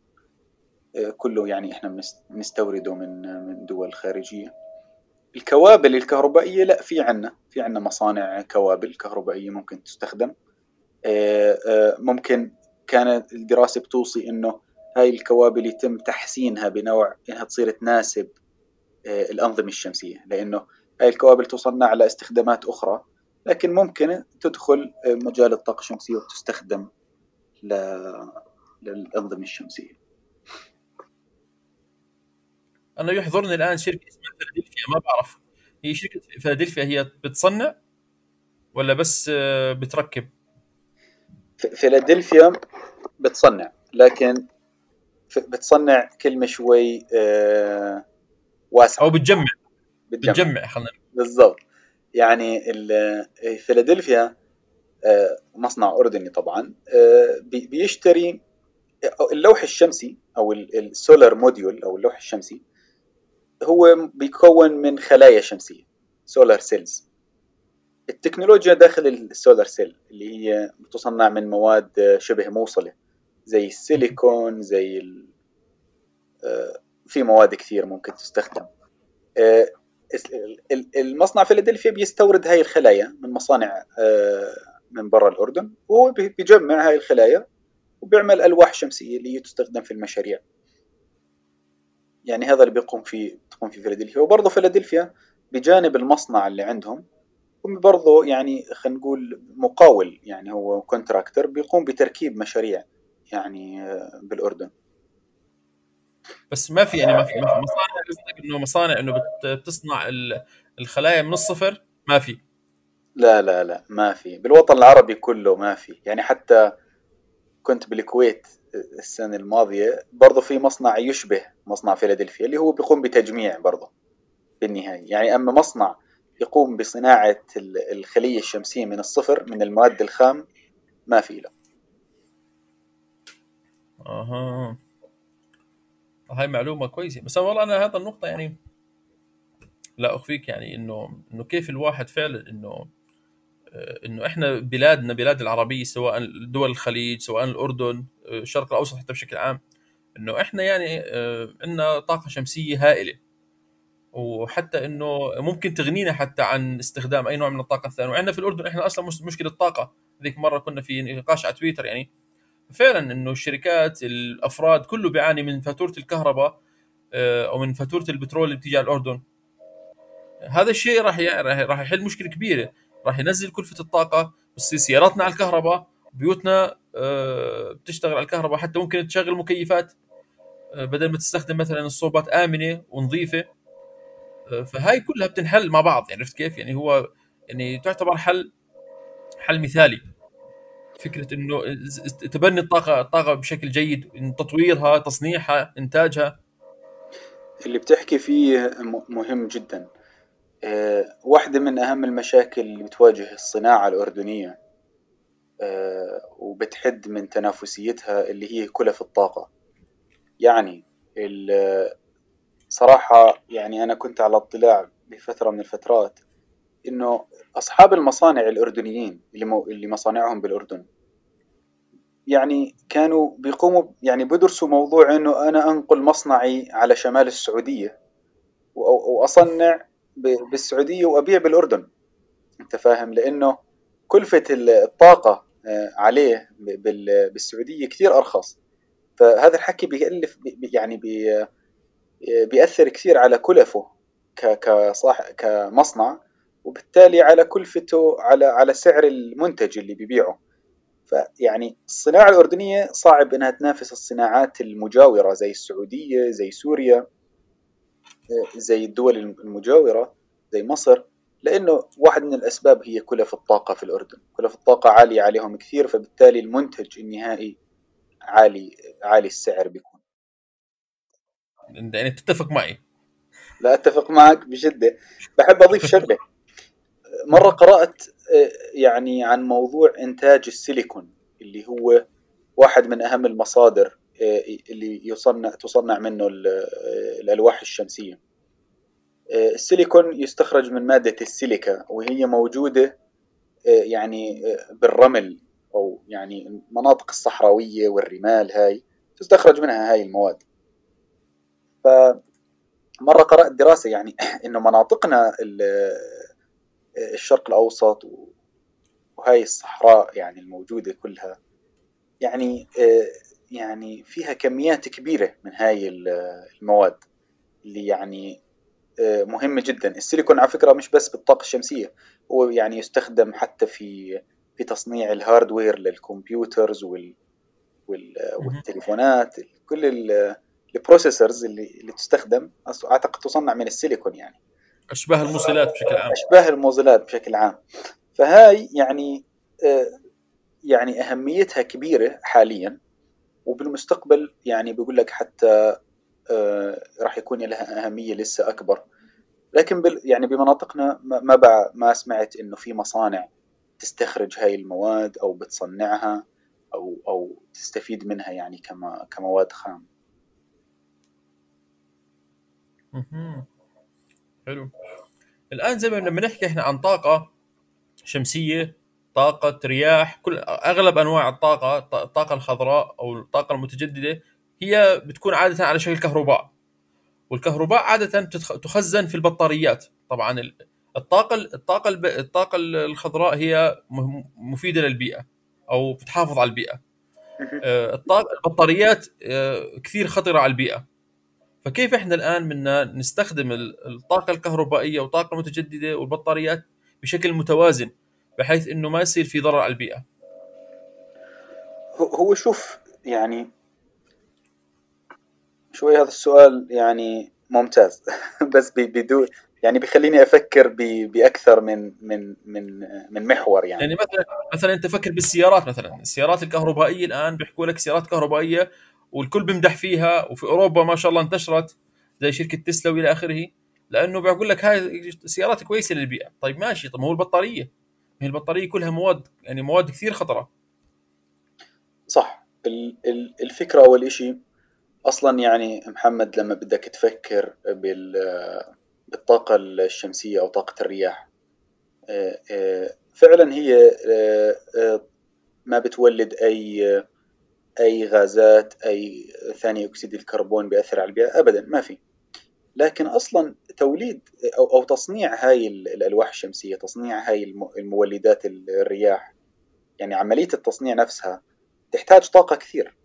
كله يعني إحنا بنستورده من من دول خارجية. الكوابل الكهربائية لا في عندنا في عندنا مصانع كوابل كهربائية ممكن تستخدم. ممكن كانت الدراسة بتوصي إنه هاي الكوابل يتم تحسينها بنوع إنها تصير تناسب الأنظمة الشمسية لأنه هاي الكوابل تصنع على استخدامات أخرى لكن ممكن تدخل مجال الطاقة الشمسية وتستخدم للأنظمة الشمسية أنا يحضرني الآن شركة اسمها فيلادلفيا ما بعرف هي شركة فيلادلفيا هي بتصنع ولا بس آه، بتركب؟ فيلادلفيا بتصنع لكن بتصنع كلمة شوي آه، واسعة. أو بتجمع. بتجمع, بتجمع خلينا بالضبط. يعني فيلادلفيا آه، مصنع أردني طبعا آه، بيشتري اللوح الشمسي أو ال solar module أو اللوح الشمسي هو بيكون من خلايا شمسية solar cells التكنولوجيا داخل ال solar cell اللي هي بتصنع من مواد شبه موصلة. زي السيليكون زي آه، في مواد كثير ممكن تستخدم. المصنع فيلادلفيا بيستورد هاي الخلايا من مصانع آه، من برا الأردن وهو بيجمع هاي الخلايا وبيعمل ألواح شمسية اللي تستخدم في المشاريع. يعني هذا اللي بيقوم فيه تقوم فيه فيلادلفيا. وبرضه فيلادلفيا بجانب المصنع اللي عندهم هم برضه يعني خلينا نقول مقاول يعني هو contractor بيقوم بتركيب مشاريع. يعني آه، بالأردن. بس ما في يعني ما في, ما في مصانع قصدك إنه مصانع إنه بتصنع الخلايا من الصفر؟ ما في. لا لا لا ما في. بالوطن العربي كله ما في. يعني حتى كنت بالكويت السنة الماضية برضه في مصنع يشبه مصنع فيلادلفيا اللي هو بيقوم بتجميع برضه بالنهاية. يعني أما مصنع يقوم بصناعة الخلية الشمسية من الصفر من المواد الخام ما في له. أها. هاي معلومة كويسة. بس والله أنا هذا النقطة يعني لا أخفيك يعني إنه إنه كيف الواحد فعلا إنه آه، إنه إحنا بلادنا بلاد العربية سواء دول الخليج سواء الأردن آه، الشرق الأوسط حتى بشكل عام إنه إحنا يعني آه، عندنا طاقة شمسية هائلة. وحتى إنه ممكن تغنينا حتى عن استخدام أي نوع من الطاقة الثانية. وعندنا في الأردن إحنا أصلا مشكلة طاقه ذيك مرة كنا في نقاش على تويتر يعني فعلا إنه الشركات الأفراد كله بيعاني من فاتورة الكهرباء آه، أو من فاتورة البترول اللي بتيجي على الأردن. هذا الشيء راح راح يحل مشكلة كبيرة. راح ينزل كلفة الطاقة بس سياراتنا على الكهرباء بيوتنا آه، بتشتغل على الكهرباء. حتى ممكن تشغل مكيفات آه، بدل ما تستخدم مثلا الصوبات آمنة ونظيفة. فهاي كلها بتنحل مع بعض. يعني عرفت كيف؟ يعني هو يعني تعتبر حل حل مثالي. فكرة إنه تبني الطاقة الطاقة بشكل جيد تطويرها تصنيعها إنتاجها. اللي بتحكي فيه مهم جدا. أه واحدة من أهم المشاكل اللي بتواجه الصناعة الأردنية أه وبتحد من تنافسيتها اللي هي كلف الطاقة. يعني صراحة يعني أنا كنت على اطلاع بفترة من الفترات إنه أصحاب المصانع الأردنيين اللي, مو اللي مصانعهم بالأردن. يعني كانوا بيقوموا يعني بدرسوا موضوع إنه أنا أنقل مصنعي على شمال السعودية وأصنع بالسعودية وأبيع بالأردن. أنت فاهم؟ لأنه كلفة الطاقة آه، عليه بالسعودية كثير أرخص. فهذا الحكي بيألف يعني بي بيأثر كثير على كلفه كصاح كمصنع. وبالتالي على كلفته على على سعر المنتج اللي بيبيعه. فيعني الصناعة الأردنية صعب إنها تنافس الصناعات المجاورة زي السعودية زي سوريا زي الدول المجاورة زي مصر لأنه واحد من الأسباب هي كلف الطاقة في الأردن. كلف الطاقة عالية عليهم كثير فبالتالي المنتج النهائي عالي عالي السعر بيكون. يعني تتفق معي. لا أتفق معك بشدة. بحب أضيف شغلة. مرة قرأت آه، يعني عن موضوع إنتاج السيليكون اللي هو واحد من أهم المصادر آه، اللي يصنع تصنع منه آه، الألواح الشمسية. السيليكون يستخرج من مادة السيليكا وهي موجودة يعني بالرمل أو يعني المناطق الصحراوية والرمال هاي تستخرج منها هاي المواد. فمرة قرأت دراسة يعني إنه مناطقنا الشرق الأوسط وهاي الصحراء يعني الموجودة كلها. يعني يعني فيها كميات كبيرة من هاي المواد اللي يعني مهمة جدا. السيليكون على فكرة مش بس بالطاقة الشمسية هو يعني يستخدم حتى في في تصنيع ال hardware لل computers وال والتليفونات كل ال processors اللي اللي تستخدم أعتقد تصنع من السيليكون يعني. أشباه الموصلات بشكل عام. أشباه الموصلات بشكل عام. فهاي يعني يعني أهميتها كبيرة حاليا وبالمستقبل يعني بيقول لك حتى راح يكون لها أهمية لسه أكبر. لكن بال يعني بمناطقنا ما بع ما سمعت إنه في مصانع تستخرج هاي المواد أو بتصنعها أو أو تستفيد منها يعني كما كمواد خام. حلو. الآن زي ما لما نحكي إحنا عن طاقة شمسية طاقة رياح كل أغلب أنواع الطاقة الطاقة الخضراء أو الطاقة المتجددة هي بتكون عادة على شكل كهرباء. والكهرباء عادة تخزن في البطاريات. طبعا الطاقة الطاقة الطاقة الخضراء هي مفيدة للبيئة أو بتحافظ على البيئة. آه، البطاريات آه، كثير خطرة على البيئة. فكيف إحنا الآن بدنا نستخدم الطاقة الكهربائية والطاقه المتجدده والبطاريات بشكل متوازن بحيث إنه ما يصير في ضرر على البيئة؟ هو شوف يعني شوي هذا السؤال يعني ممتاز بس بدون يعني بيخليني أفكر بأكثر من من من من محور يعني. يعني مثلا مثلا أنت فكر بالسيارات مثلا. السيارات الكهربائية الآن بيحكوا لك سيارات كهربائية والكل بيمدح فيها وفي أوروبا ما شاء الله انتشرت زي شركة تسلا وإلى آخره. لأنه بيقول لك هاي سيارات كويسة للبيئة. طيب ماشي طب ما هو البطارية. هي البطارية كلها مواد يعني مواد كثير خطرة. صح. الفكرة أول شيء أصلا يعني محمد لما بدك تفكر بالطاقة الشمسية أو طاقة الرياح آه، آه، فعلا هي آه، ما بتولد أي أي غازات أي ثاني أكسيد الكربون بيأثر على البيئة ابدا ما في. لكن أصلا توليد أو أو تصنيع هاي الألواح الشمسية تصنيع هاي المولدات الرياح يعني عملية التصنيع نفسها تحتاج طاقة كثير.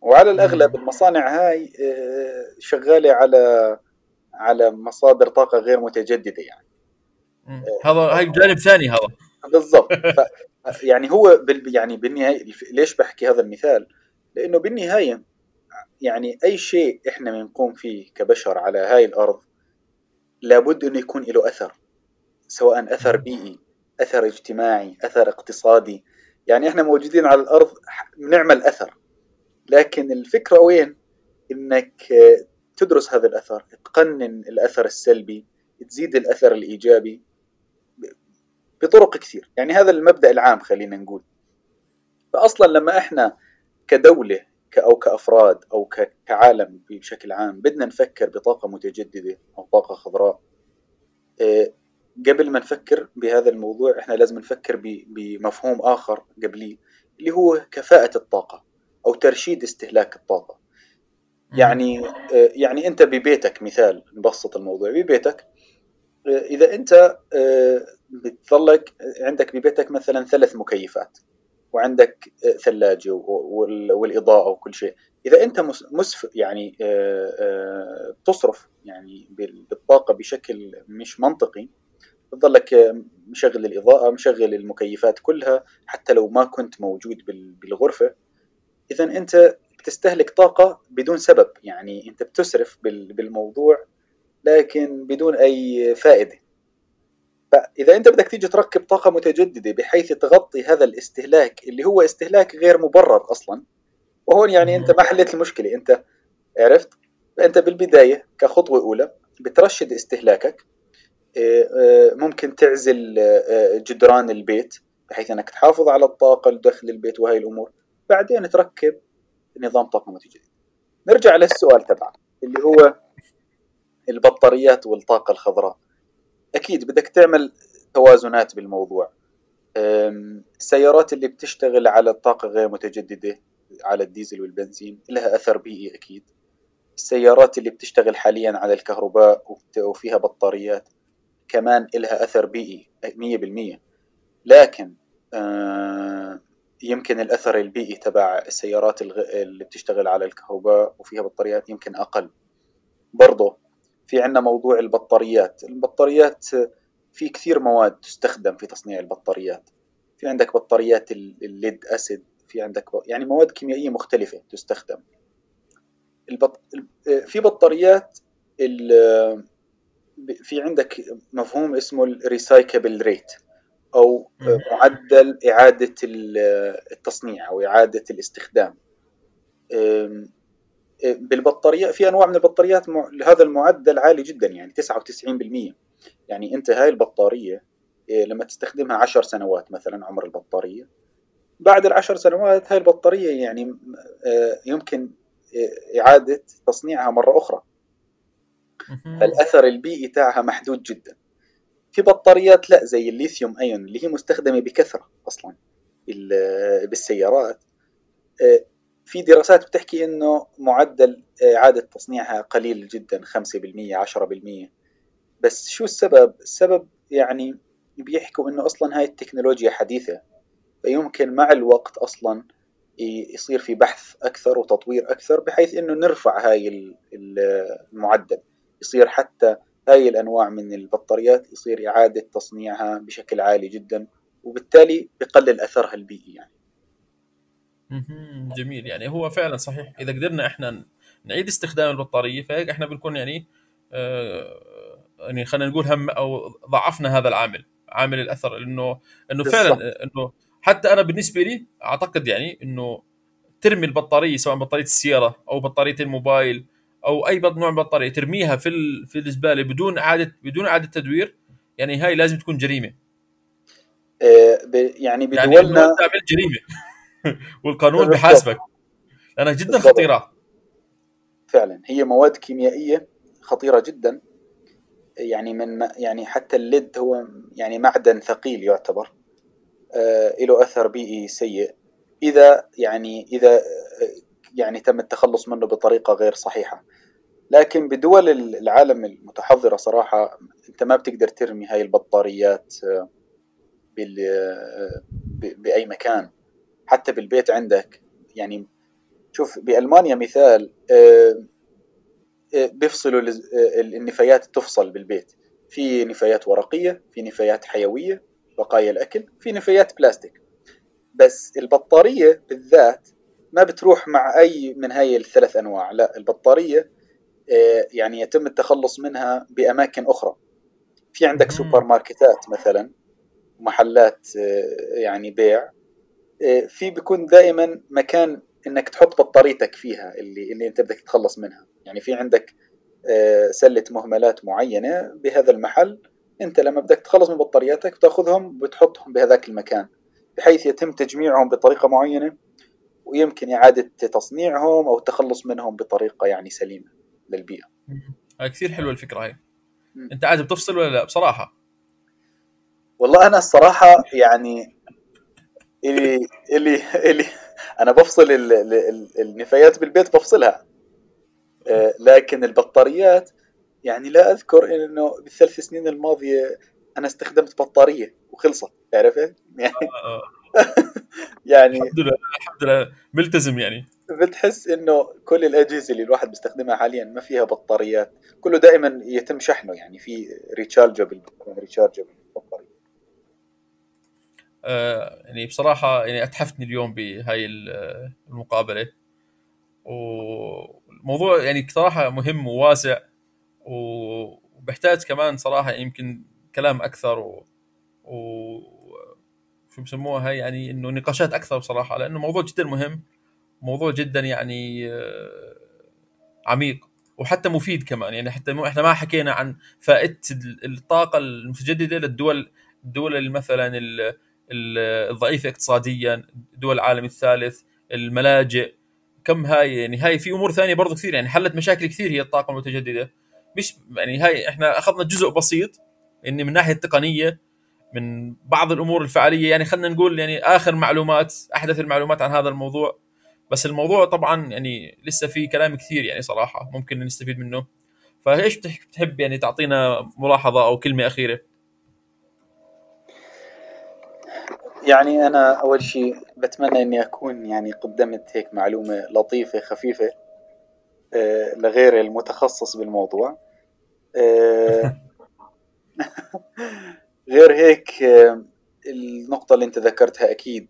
وعلى الأغلب المصانع هاي آه، شغالة على على مصادر طاقة غير متجددة يعني. هذا هاي جانب ثاني هذا. بالضبط. يعني هو بال يعني بالنهاية ليش بحكي هذا المثال؟ لأنه بالنهاية يعني أي شيء إحنا بنقوم فيه كبشر على هاي الأرض لابد أنه يكون له أثر سواء أثر بيئي أثر اجتماعي أثر اقتصادي. يعني إحنا موجودين على الأرض بنعمل اثر لكن الفكرة وين؟ إنك تدرس هذا الأثر تقنن الأثر السلبي تزيد الأثر الإيجابي بطرق كثير. يعني هذا المبدأ العام خلينا نقول. فاصلا لما إحنا كدولة أو كأفراد أو كعالم بشكل عام بدنا نفكر بطاقة متجددة أو طاقة خضراء آه، قبل ما نفكر بهذا الموضوع إحنا لازم نفكر بمفهوم آخر قبليه اللي هو كفاءة الطاقة أو ترشيد استهلاك الطاقة. يعني آه، يعني أنت ببيتك مثال نبسط الموضوع ببيتك إذا أنت بتظلك عندك ببيتك مثلا ثلاث مكيفات وعندك ثلاجة والإضاءة وكل شيء. إذا أنت مسف يعني آه، آه، تصرف يعني بالطاقة بشكل مش منطقي بتظلك مشغل الإضاءة مشغل المكيفات كلها حتى لو ما كنت موجود بالغرفة. إذا أنت بتستهلك طاقة بدون سبب. يعني أنت بتسرف بالموضوع لكن بدون أي فائدة. فإذا أنت بدك تيجي تركب طاقة متجددة بحيث تغطي هذا الاستهلاك اللي هو استهلاك غير مبرر أصلا وهون يعني أنت ما حليت المشكلة. أنت عرفت؟ فانت بالبداية كخطوة أولى بترشد استهلاكك. آه، آه، ممكن تعزل آه، جدران البيت بحيث أنك تحافظ على الطاقة لدخل البيت وهي الأمور. بعدين تركب نظام طاقة متجدده نرجع للسؤال تبعك اللي هو البطاريات والطاقة الخضراء. أكيد بدك تعمل توازنات بالموضوع. السيارات اللي بتشتغل على الطاقة غير متجددة على الديزل والبنزين لها أثر بيئي أكيد. السيارات اللي بتشتغل حاليا على الكهرباء وفيها بطاريات كمان إلها أثر بيئي مية بالمية. لكن آه، يمكن الأثر البيئي تبع السيارات اللي بتشتغل على الكهرباء وفيها بطاريات يمكن أقل. برضه في عنا موضوع البطاريات. البطاريات في كثير مواد تستخدم في تصنيع البطاريات. في عندك بطاريات ال- الليد أسيد في عندك يعني مواد كيميائية مختلفة تستخدم. البط... ال- في بطاريات ال- ب- في عندك مفهوم اسمه ال recyclable rate مهم. معدل إعادة ال- التصنيع أو إعادة الاستخدام. بالبطارية في أنواع من البطاريات هذا المعدل عالي جدا يعني 99% يعني أنت هاي البطارية إيه، لما تستخدمها عشر سنوات مثلا عمر البطارية. بعد العشر سنوات هاي البطارية يعني آه، يمكن آه، إعادة تصنيعها مرة أخرى. فالأثر البيئي تاعها محدود جدا. في بطاريات لا زي الليثيوم أيون اللي هي مستخدمة بكثرة أصلا بال- بالسيارات. آه، في دراسات بتحكي إنه معدل إعادة تصنيعها قليل جدا 5% 10% بس شو السبب؟ السبب يعني بيحكوا إنه أصلا هاي التكنولوجيا حديثة فيمكن مع الوقت أصلا ي- يصير في بحث أكثر وتطوير أكثر بحيث إنه نرفع هاي ال- ال- المعدل يصير حتى هاي الأنواع من البطاريات يصير إعادة تصنيعها بشكل عالي جدا وبالتالي بقلل أثرها البيئي يعني. جميل. يعني هو فعلا صحيح. إذا قدرنا إحنا نعيد استخدام البطارية فهيك إحنا بنكون يعني آه يعني خلينا نقول هم أو ضعفنا هذا العامل عامل الأثر. إنه إنه فعلا إنه حتى أنا بالنسبة لي أعتقد يعني إنه ترمي البطارية سواء بطارية السيارة أو بطارية الموبايل أو أي نوع من البطاريه ترميها في ال- في الزبالة بدون إعادة بدون إعادة تدوير يعني هاي لازم تكون جريمة. آه، يعني يعني بدولنا عملت جريمة. والقانون بحاسبك. لأنها جدا خطيرة. فعلا. هي مواد كيميائية خطيرة جدا. يعني من يعني حتى الليد هو يعني معدن ثقيل يعتبر. آه، له أثر بيئي سيء. إذا يعني إذا آه، يعني تم التخلص منه بطريقة غير صحيحة. لكن بدول العالم المتحضرة صراحة أنت ما بتقدر ترمي هاي البطاريات آه، بال- آه، ب- بأي مكان. حتى بالبيت عندك. يعني شوف بألمانيا مثال آه، آه، بيفصلوا آه، النفايات تفصل بالبيت. في نفايات ورقية في نفايات حيوية بقايا الأكل في نفايات بلاستيك. بس البطارية بالذات ما بتروح مع أي من هاي الثلاث أنواع. لا البطارية آه، يعني يتم التخلص منها بأماكن أخرى. في عندك سوبر. ماركتات مثلا محلات يعني بيع. في بيكون دائما مكان إنك تحط بطاريتك فيها اللي اللي أنت بدك تتخلص منها. يعني في عندك آه، سلة مهملات معينة بهذا المحل. أنت لما بدك تتخلص من بطارياتك بتأخذهم بتحطهم بهذاك المكان بحيث يتم تجميعهم بطريقة معينة ويمكن إعادة تصنيعهم أو التخلص منهم بطريقة يعني مهم. هاي كثير حلوة الفكرة هاي. أنت عاد بتفصل ولا لا؟ بصراحة. والله أنا الصراحة يعني اللي اللي اللي أنا بفصل ال- ال- ال- النفايات بالبيت بفصلها آه، لكن البطاريات يعني لا أذكر إنه بالثلاث سنين الماضية أنا استخدمت بطارية وخلصت عرفت؟ يعني آه. يعني الحمد لله الحمد لله ملتزم يعني بتحس إنه كل الأجهزة اللي الواحد بيستخدمها حاليا ما فيها بطاريات كله دائما يتم شحنه يعني في ريتشارجبل ريتشارجبل آه يعني بصراحة يعني أتحفتني اليوم بهاي ال- المقابلة. والموضوع يعني صراحة مهم وواسع وبحتاج كمان صراحة يمكن كلام أكثر و, و... شو بسموها هاي يعني إنه نقاشات أكثر بصراحة لأنه موضوع جدا مهم موضوع جدا يعني آه، عميق وحتى مفيد كمان. يعني حتى إحنا ما حكينا عن فائدة ال- الطاقة المتجددة للدول الدول مثلا الضعيفه اقتصاديا دول العالم الثالث الملاجئ. كم هاي؟ يعني هاي في أمور ثانية برضو كثير يعني حلت مشاكل كثير هي الطاقة المتجددة. مش يعني هاي إحنا أخذنا جزء بسيط اني من الناحيه التقنية من بعض الأمور الفعالية. يعني خلينا نقول يعني آخر معلومات أحدث المعلومات عن هذا الموضوع. بس الموضوع طبعا يعني لسه في كلام كثير يعني صراحة ممكن نستفيد منه. فإيش بتحب يعني تعطينا ملاحظة أو كلمة أخيرة؟ يعني أنا أول شيء بتمنى إني أكون يعني قدمت هيك معلومة لطيفة خفيفة آه، لغير المتخصص بالموضوع. آه، غير هيك آه، النقطة اللي أنت ذكرتها أكيد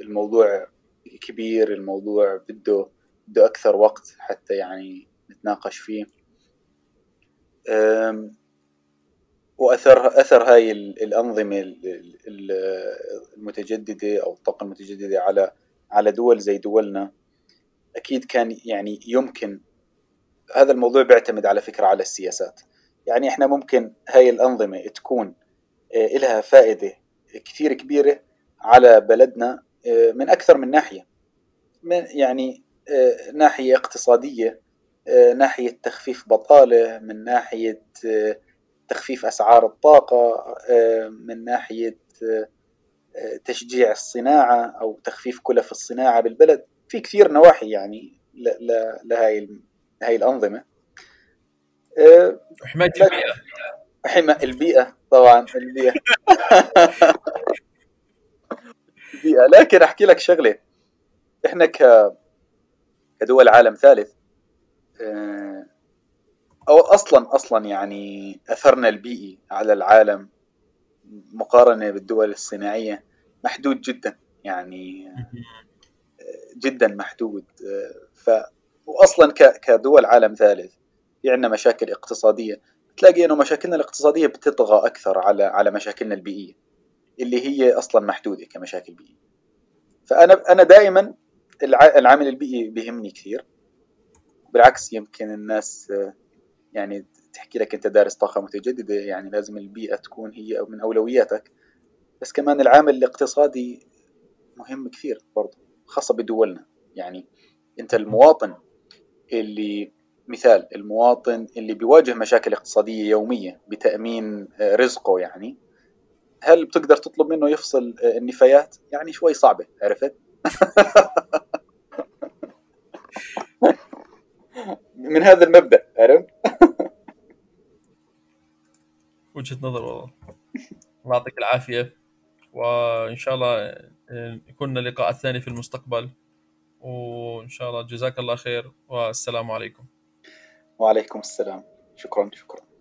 الموضوع كبير الموضوع بده بده أكثر وقت حتى يعني نتناقش فيه. واثر أثر هاي الأنظمة المتجددة أو الطاقة المتجددة على على دول زي دولنا. أكيد كان يعني يمكن هذا الموضوع بيعتمد على فكرة على السياسات. يعني إحنا ممكن هاي الأنظمة تكون آه، لها فائدة كثير كبيرة على بلدنا آه، من أكثر من ناحية. من يعني آه، ناحية اقتصادية ناحية تخفيف بطالة من ناحية تخفيف أسعار الطاقة آه، من ناحية آه، تشجيع الصناعة أو تخفيف كلف الصناعة بالبلد. في كثير نواحي يعني لهاي هاي الأنظمة. آه، حماية البيئة. حماية البيئة طبعا البيئة. البيئة. لكن أحكي لك شغلة. إحنا ك كدول عالم ثالث أو أصلا أصلا يعني أثرنا البيئي على العالم مقارنة بالدول الصناعية محدود جدا يعني جدا محدود. ف واصلا كدول عالم ثالث في عندنا مشاكل اقتصادية. تلاقي إنه مشاكلنا الاقتصادية بتطغى أكثر على على مشاكلنا البيئية اللي هي أصلا محدودة كمشاكل بيئية. فأنا أنا دائما العامل البيئي بيهمني كثير. بالعكس يمكن الناس يعني تحكي لك أنت دارس طاقة متجددة يعني لازم البيئة تكون هي من أولوياتك. بس كمان العامل الاقتصادي مهم كثير برضه خاصة بدولنا. يعني أنت المواطن اللي مثال المواطن اللي بيواجه مشاكل اقتصادية يومية بتأمين رزقه يعني هل بتقدر تطلب منه يفصل النفايات؟ يعني شوي صعبة عرفت؟ من هذا المبدأ عرفت؟ وجهة نظر والله. الله يعطيك العافية. وإن شاء الله آه، يكون لقاء ثاني في المستقبل. وإن شاء الله جزاك الله خير والسلام عليكم. وعليكم السلام. شكرا شكرا.